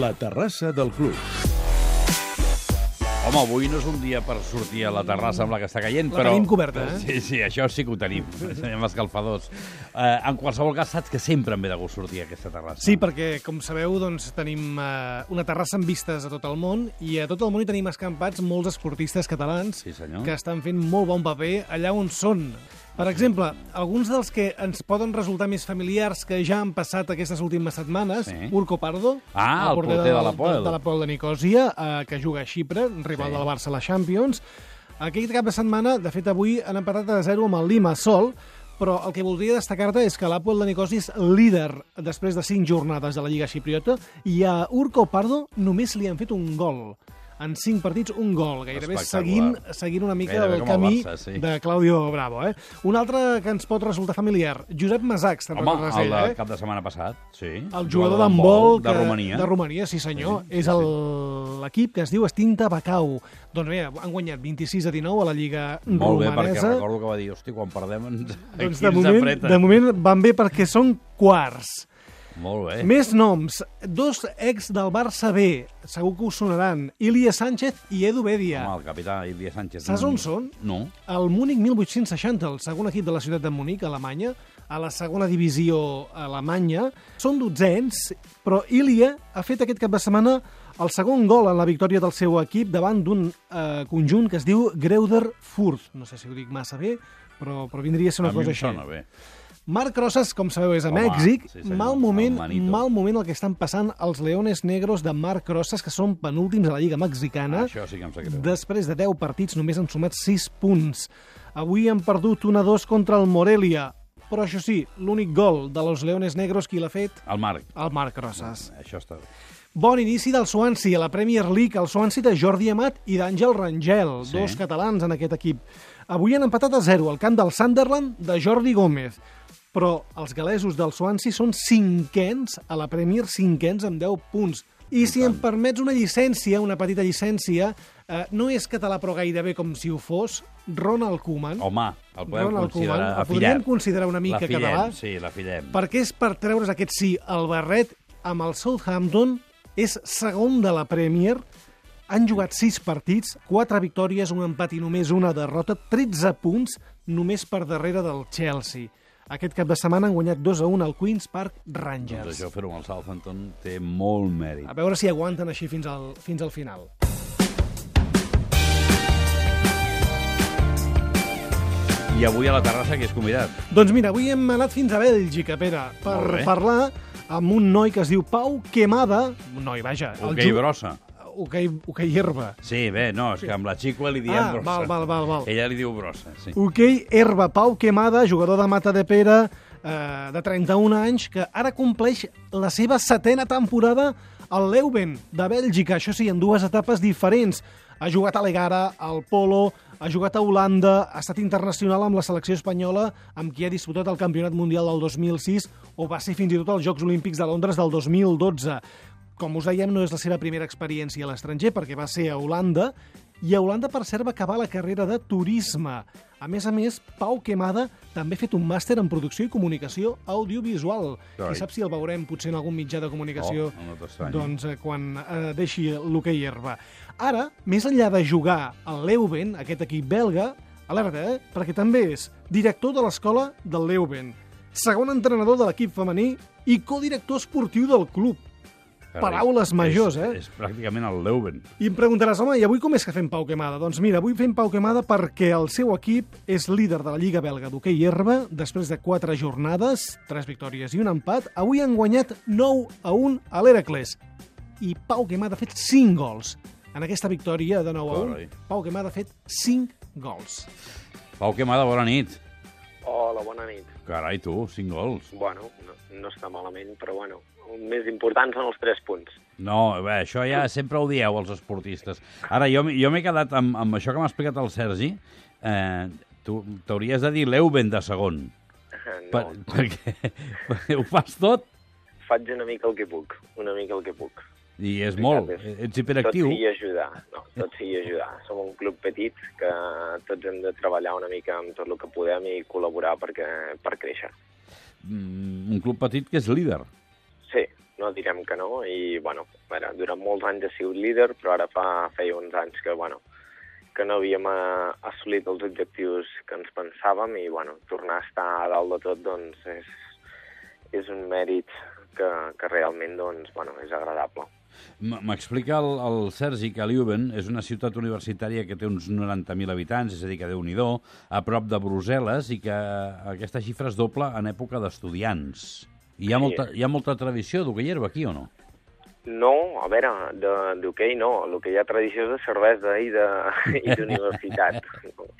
La terrassa del club. Home, avui no és un dia per sortir a la terrassa amb la que està caient, La però... tenim coberta, eh? Sí, sí, això sí que ho tenim. Tenim escalfadors. Eh, en qualsevol cas, saps que sempre em ve de gust sortir a aquesta terrassa. Sí, perquè, com sabeu, doncs, tenim eh, una terrassa amb vistes a tot el món i a tot el món hi tenim escampats molts esportistes catalans Sí, senyor. que estan fent molt bon paper allà on són. Per exemple, alguns dels que ens poden resultar més familiars que ja han passat aquestes últimes setmanes, Sí. Urco Pardo, Ah, el porter de de l'Apoel de Nicosia, eh, que juga a Xipre, rival Sí. del Barça a la Champions. Aquest cap de setmana, de fet, avui han empatat a 0 amb el Limassol, però el que voldria destacar-te és que l'Apoel de Nicosia és líder després de 5 jornades de la Lliga Xipriota i a Urco Pardo només li han fet un gol. En 5 partits, un gol, gairebé seguint, seguint una mica Gairebé el com el camí Barça, sí. de Claudio Bravo. Eh? Un altre que ens pot resultar familiar, Josep Masacs, te'n Home, recordes el eh? cap de setmana passat, sí. El jugador d'handbol de Romania. De Romania, sí senyor. Sí, sí, és sí. l'equip que es diu Estinta Bacau. Doncs bé, han guanyat 26 a 19 a la Lliga Molt bé, perquè romanesa. recordo que va dir, hosti, quan perdem ens, doncs de moment, de moment van bé perquè són quarts. Molt bé. Més noms. Dos ex del Barça B, segur que us sonaran. Ilia Sánchez i Edu Bedia. Home, el capità Ilia Sánchez. Saps on són? No. El Múnich 1860, el segon equip de la ciutat de Múnich, Alemanya, a la segona divisió alemanya. Són dotzens, però Ilia ha fet aquest cap de setmana el segon gol en la victòria del seu equip davant d'un eh, conjunt que es diu Greuder Furt. No sé si ho dic massa bé, però, però vindria a ser una a mi cosa em així. sona bé. Marc Rosas, com sabeu, és a Home, Mèxic. sí, senyor, mal moment, mal moment el que estan passant els Leones Negros de Marc Rosas, que són penúltims a la Lliga Mexicana. Això sí que em sap greu. Després de 10 partits només han sumat 6 punts. Avui han perdut 1-2 contra el Morelia. Però això sí, l'únic gol de los Leones Negros qui l'ha fet? El Marc. El Marc Rosas. Això està bé. Bon inici del Swansea a la Premier League, el Swansea de Jordi Amat i d'Àngel Rangel, Sí. dos catalans en aquest equip. Avui han empatat a 0 al camp del Sunderland de Jordi Gómez. Però els galesos del Swansea són cinquens a la Premier, cinquens amb 10 punts. I si em permets una llicència, una petita llicència, eh, no és català però gairebé com si ho fos, Ronald Koeman. Home, el podem Ronald considerar Koeman, el podríem considerar una mica La fillem, català. Sí, la fillem. Perquè és per treure's aquest sí, el barret amb el Southampton, és segon de la Premier, han jugat 6 partits, 4 victòries, un empat i només una derrota, 13 punts, només per darrere del Chelsea. Aquest cap de setmana han guanyat 2 a 1 al Queen's Park Doncs Rangers. això fer-ho amb el Southampton té molt mèrit. A veure si aguanten així fins al, fins al final. I avui a la terrassa qui és convidat? Doncs mira, avui hem anat fins a Bèlgica, Pere, per parlar amb un noi que es diu Pau Quemada, un noi, vaja, el Hoquei hoquei, hoquei herba. Sí, bé, no, és que amb la xicua li diem Ah, brossa. val, val, val, val. Ella li diu brossa, sí. Hoquei herba, Pau Quemada, jugador de Mata de Pere, eh, de 31 anys, que ara compleix la seva setena temporada al Leuven, de Bèlgica, això sí, en dues etapes diferents. Ha jugat a l'Egara, al Polo, ha jugat a Holanda, ha estat internacional amb la selecció espanyola, amb qui ha disputat el Campionat Mundial del 2006, o va ser fins i tot als Jocs Olímpics de Londres del 2012. Com us dèiem, no és la seva primera experiència a l'estranger, perquè va ser a Holanda, i a Holanda, per cert, va acabar la carrera de turisme. A més a més, Pau Quemada també ha fet un màster en producció i comunicació audiovisual. Carai. Qui sap si el veurem potser en algun mitjà de comunicació Oh, no doncs, eh, quan eh, deixi l'hoquei herba. Ara, més enllà de jugar al Leuven, aquest equip belga, alerta, eh? perquè també és director de l'escola del Leuven, segon entrenador de l'equip femení i codirector esportiu del club. Paraules majors, és, eh? És pràcticament el Leuven. I em preguntaràs, home, i avui com és que fem Pau Quemada? Doncs mira, avui fem Pau Quemada perquè el seu equip és líder de la Lliga belga d'hoquei herba després de quatre jornades, tres victòries i un empat. Avui han guanyat 9 a 1 a l'Heracles. I Pau Quemada ha fet 5 gols. En aquesta victòria de 9 a 1, Carai. Pau Quemada ha fet 5 gols. Pau Quemada, bona nit. Hola, bona nit. Carai, tu, cinc gols. Bueno, no, no està malament, però bueno, el més important són els 3 punts. No, bé, això ja sempre ho dieu, els esportistes. Ara, jo, jo m'he quedat amb, amb això que m'ha explicat el Sergi. Eh, tu t'hauries de dir Leuven de segon. No, Per, perquè, perquè ho fas tot faig una mica el que puc, una mica el que puc. i és molt. és- Ets hiperactiu. Tot sigui ajudar, no, tot sigui ajudar. Som un club petit que tots hem de treballar una mica amb tot el que podem i col·laborar perquè, per créixer. Mm, un club petit que és líder. Sí, no direm que no, i, bueno, veure, durant molts anys he sigut líder, però ara fa, feia uns anys que, bueno, que no havíem eh, assolit els objectius que ens pensàvem i, bueno, tornar a estar a dalt de tot, doncs, és, és un mèrit que, que realment, doncs, bueno, és agradable. M'explica el, el Sergi que Leuven és una ciutat universitària que té uns 90.000 habitants, és a dir, que déu nhi a prop de Brussel·les, i que aquesta xifra es doble en època d'estudiants. Hi ha, Sí. molta, hi ha molta tradició d'hoquei herba aquí, o no? No, a veure, d'hoquei no, el que hi ha tradició és de cervesa i de- i d'universitat.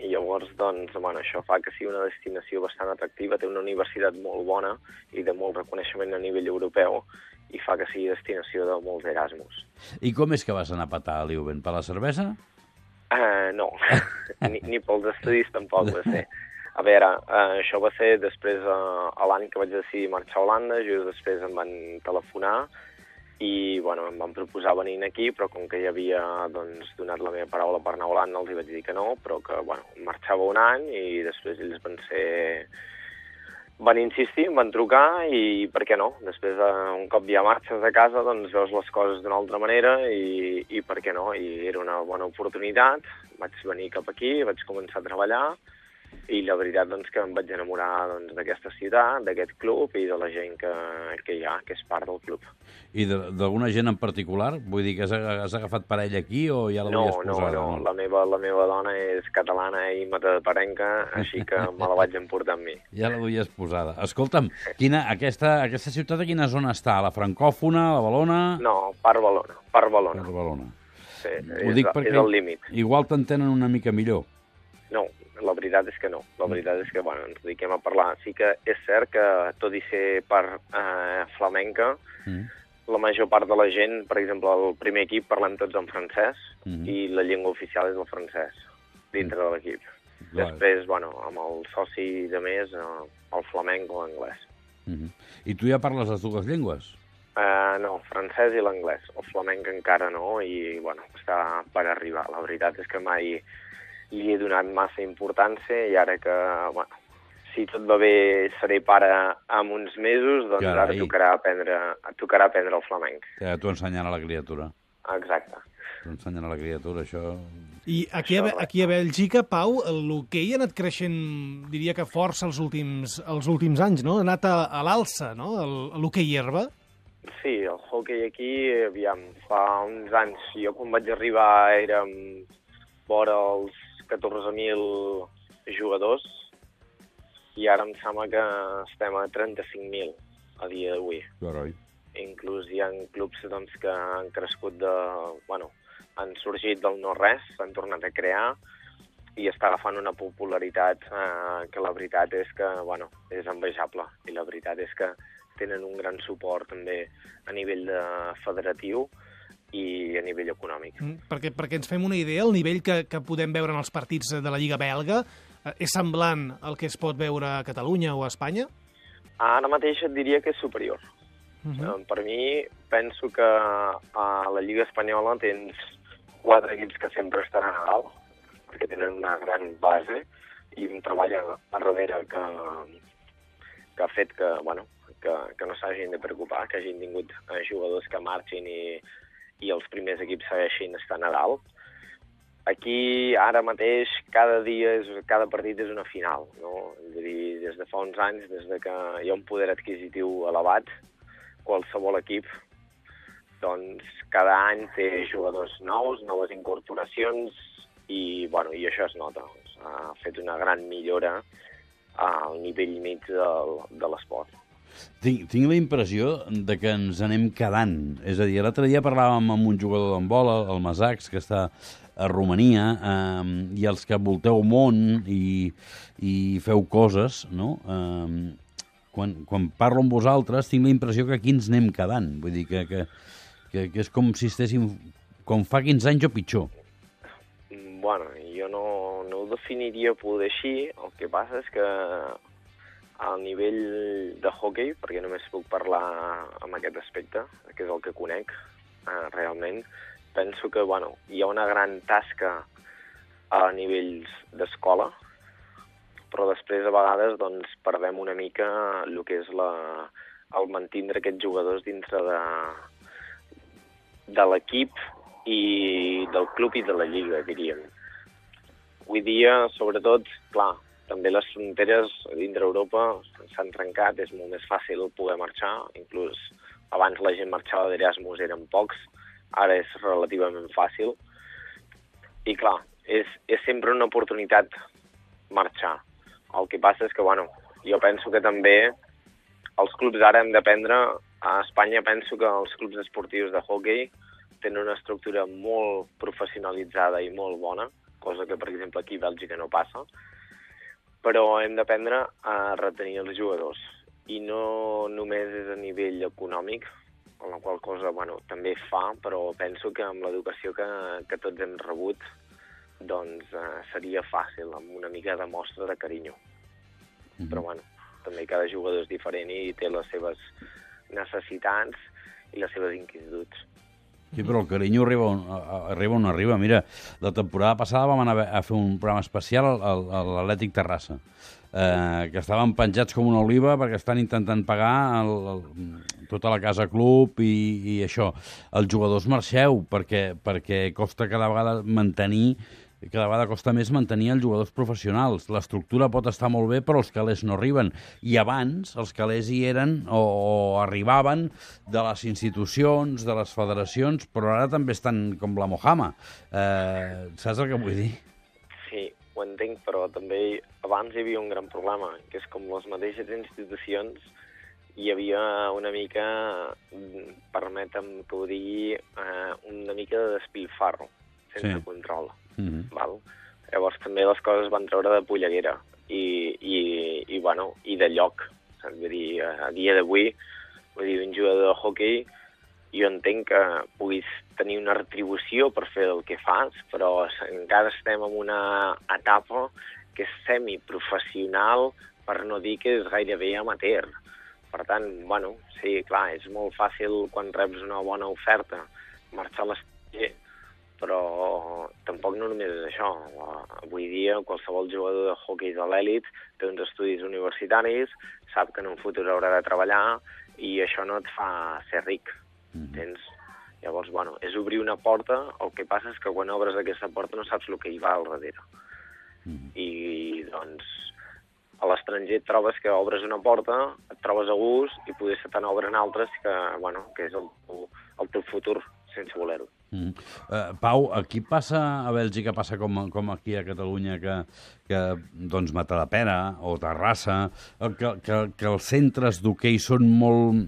I llavors, doncs, bueno, això fa que sigui una destinació bastant atractiva, té una universitat molt bona i de molt reconeixement a nivell europeu i fa que sigui destinació de molts Erasmus. I com és que vas anar a petar a Leuven? Per la cervesa? Uh, no, ni, ni pels estudis tampoc va ser. A veure, uh, això va ser després, uh, a l'any que vaig decidir marxar a Holanda, just després em van telefonar i bueno, em van proposar venir aquí, però com que ja havia doncs, donat la meva paraula per anar a Holanda, els vaig dir que no, però que bueno, marxava un any i després ells van ser... Van insistir, van trucar i per què no? Després, uh, un cop ja marxes de casa, doncs veus les coses d'una altra manera i, i per què no? I era una bona oportunitat, vaig venir cap aquí, vaig començar a treballar i la veritat doncs, que em vaig enamorar doncs, d'aquesta ciutat, d'aquest club i de la gent que, que hi ha, que és part del club. I de- d'alguna gent en particular? Vull dir que has, has agafat parella aquí o ja No, l'havies no, posada? no, la meva, la meva dona és catalana i mataparenca, així que me la vaig emportar amb mi. Ja la duies posada. Escolta'm, quina, aquesta, aquesta ciutat a quina zona està? La francòfona, la Balona? No, per Balona, per A Balona. la Balona. Sí, Ho és, dic perquè és el límit. igual t'entenen una mica millor. No, la veritat és que no. La veritat és que, bueno, ens dediquem a parlar. Sí que és cert que, tot i ser per eh, flamenca, Mm. la major part de la gent, per exemple, el primer equip parlem tots en francès Mhm. i la llengua oficial és el francès dintre de l'equip. Després, bueno, amb el soci de més, eh, el flamenc o l'anglès. Mm I tu ja parles les dues llengües? Uh, no, francès i l'anglès. El flamenc encara no i, bueno, està per arribar. La veritat és que mai li he donat massa importància i ara que, bueno, si tot va bé seré pare en uns mesos, doncs Carai. ara tocarà aprendre, tocarà aprendre el flamenc. Ja t'ho ensenyant a la criatura. Exacte. T'ho ensenyen a la criatura, això... I aquí a, aquí a Bèlgica, Pau, l'hoquei ha anat creixent, diria que força els últims, els últims anys, no? Ha anat a, a l'alça, no?, el- l'hoquei herba. Sí, el hockey aquí, aviam, fa uns anys, jo quan vaig arribar érem vora els 14.000 jugadors i ara em sembla que estem a 35.000 a dia d'avui. Carai. Inclús hi ha clubs doncs, que han crescut de... Bueno, han sorgit del no-res, s'han tornat a crear i està agafant una popularitat eh, que la veritat és que, bueno, és envejable. I la veritat és que tenen un gran suport també a nivell de federatiu i a nivell econòmic. Mm, Perquè, perquè ens fem una idea, el nivell que, que podem veure en els partits de la Lliga belga eh, és semblant al que es pot veure a Catalunya o a Espanya? Ara mateix et diria que és superior. Uh Uh -huh. Per mi, penso que a la Lliga Espanyola tens quatre equips que sempre estan a dalt, perquè tenen una gran base i un treball a, a darrere que, que ha fet que, bueno, que, que no s'hagin de preocupar, que hagin tingut eh, jugadors que marxin i, i els primers equips segueixin estant a dalt. Aquí, ara mateix, cada dia, és, cada partit és una final, no? És a dir, des de fa uns anys, des de que hi ha un poder adquisitiu elevat, qualsevol equip, doncs cada any té jugadors nous, noves incorporacions, i, bueno, i això es nota. Ha fet una gran millora al nivell mig del, de l'esport. Tinc, tinc la impressió de que ens anem quedant. És a dir, l'altre dia parlàvem amb un jugador d'handbol, el, Masacs, que està a Romania, eh, i els que volteu món i, i feu coses, no? Eh, quan, quan parlo amb vosaltres tinc la impressió que aquí ens anem quedant. Vull dir que, que, que, que és com si estéssim com fa 15 anys o pitjor. Mm, Bueno, jo no, no ho definiria poder així, el que passa és que al nivell de hockey, perquè només puc parlar amb aquest aspecte, que és el que conec eh, realment, penso que bueno, hi ha una gran tasca a nivells d'escola, però després a vegades doncs, perdem una mica el que és la, el mantindre aquests jugadors dintre de, de l'equip i del club i de la lliga, diríem. Avui dia, sobretot, clar, també les fronteres dintre Europa s'han trencat, és molt més fàcil poder marxar, inclús abans la gent marxava d'Erasmus, eren pocs, ara és relativament fàcil. I clar, és, és sempre una oportunitat marxar. El que passa és que, bueno, jo penso que també els clubs ara hem d'aprendre, a Espanya penso que els clubs esportius de hockey tenen una estructura molt professionalitzada i molt bona, cosa que, per exemple, aquí a Bèlgica no passa, però hem d'aprendre a retenir els jugadors. I no només és a nivell econòmic, amb la qual cosa bueno, també fa, però penso que amb l'educació que, que tots hem rebut doncs eh, seria fàcil, amb una mica de mostra de carinyo. Mm -hmm. Però bueno, també cada jugador és diferent i té les seves necessitats i les seves inquietuds. Sí, però el carinyo arriba on, arriba on arriba. Mira, la temporada passada vam anar a fer un programa especial a l'Atlètic Terrassa, eh, que estaven penjats com una oliva perquè estan intentant pagar el, el, tota la casa club i, i això. Els jugadors marxeu perquè, perquè costa cada vegada mantenir cada vegada costa més mantenir els jugadors professionals. L'estructura pot estar molt bé, però els calés no arriben. I abans els calés hi eren o, o arribaven de les institucions, de les federacions, però ara també estan com la Mojama. Eh, saps el que vull dir? Sí, ho entenc, però també abans hi havia un gran problema, que és com les mateixes institucions hi havia una mica, permetem que ho digui, eh, una mica de despilfarro, sense sí. control. Mm -hmm. val? Llavors també les coses van treure de polleguera i, i, i, bueno, i de lloc. Vull dir, a dia d'avui, vull dir, un jugador de hockey jo entenc que puguis tenir una retribució per fer el que fas, però encara estem en una etapa que és semiprofessional, per no dir que és gairebé amateur. Per tant, bueno, sí, clar, és molt fàcil quan reps una bona oferta marxar a l'estranger però tampoc no només és això. Avui dia qualsevol jugador de hockey de l'èlit té uns estudis universitaris, sap que en un futur haurà de treballar i això no et fa ser ric, mm tens? Llavors, bueno, és obrir una porta, el que passa és que quan obres aquesta porta no saps el que hi va al darrere. Mm. I, doncs, a l'estranger trobes que obres una porta, et trobes a gust i potser se te n'obren altres que, bueno, que és el, el teu futur sense voler-ho. Mm. Uh, Pau, aquí passa, a Bèlgica passa com, com aquí a Catalunya, que, que doncs Matadepera o Terrassa, que, que, que els centres d'hoquei són molt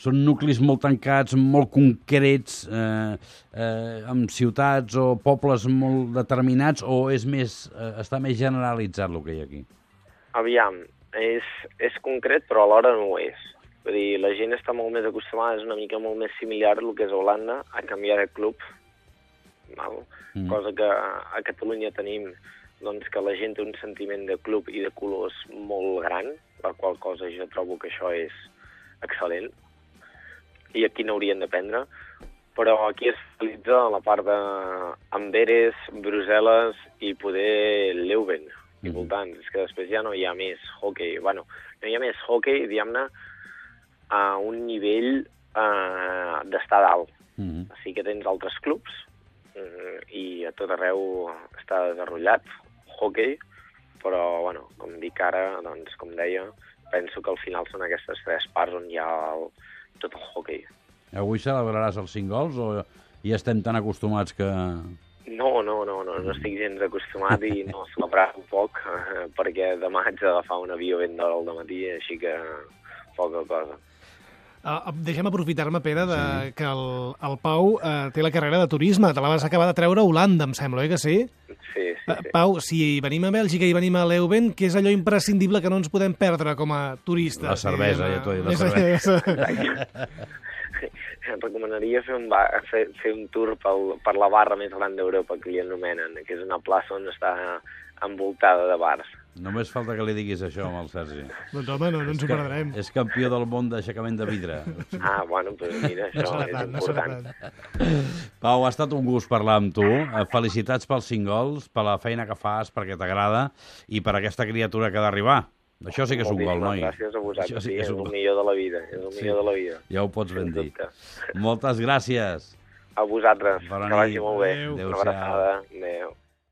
són nuclis molt tancats, molt concrets, eh, eh, amb ciutats o pobles molt determinats, o és més, eh, està més generalitzat ha aquí? Aviam, és, és concret, però alhora no ho és. Vull dir, la gent està molt més acostumada, és una mica molt més similar al que és Holanda, a canviar de club, val? Mm. cosa que a Catalunya tenim doncs, que la gent té un sentiment de club i de colors molt gran, la qual cosa jo trobo que això és excel·lent, i aquí n'haurien d'aprendre, però aquí es realitza la part de Amberes, Brussel·les i poder Leuven, i mm. voltants. És que després ja no hi ha més hockey. Bueno, no hi ha més hockey, diguem-ne, a un nivell eh, d'estar dalt. Mm -hmm. Així que tens altres clubs mm, i a tot arreu està desenvolupat hockey, però, bueno, com dic ara, doncs, com deia, penso que al final són aquestes tres parts on hi ha el, tot el hockey. Avui celebraràs els cinc gols o ja estem tan acostumats que... No, no, no, no, no estic gens acostumat i no celebrar un poc eh, perquè demà haig d'agafar un avió ben d'hora al matí, així que poca cosa. Uh, deixem aprofitar-me, Pere, de, sí. que el, el Pau uh, té la carrera de turisme. Te la vas acabar de treure a Holanda, em sembla, oi que sí? Sí, sí, uh, Pau, si venim a Bèlgica i venim a Leuven, què és allò imprescindible que no ens podem perdre com a turistes? La cervesa, ja t'ho he dit, la cervesa. em recomanaria fer un, bar, fer, fer un tour pel, per la barra més gran d'Europa, que li anomenen, que és una plaça on està envoltada de bars. Només falta que li diguis això amb el Sergi. Doncs home, no, no ens ho perdrem. És campió del món d'aixecament de vidre. Ah, bueno, doncs mira, això no és tant, important. No Pau, ha estat un gust parlar amb tu. Eh, felicitats pels cinc gols, per la feina que fas, perquè t'agrada, i per aquesta criatura que ha d'arribar. Això sí que és un gol, noi. Gràcies a vosaltres, Això sí que és és un el gol. millor de la vida, és el Sí. millor de la vida. Ja ho pots ben dir. Moltes gràcies. A vosaltres, Bona que vagi molt bé. Adéu. Una abraçada. Adéu.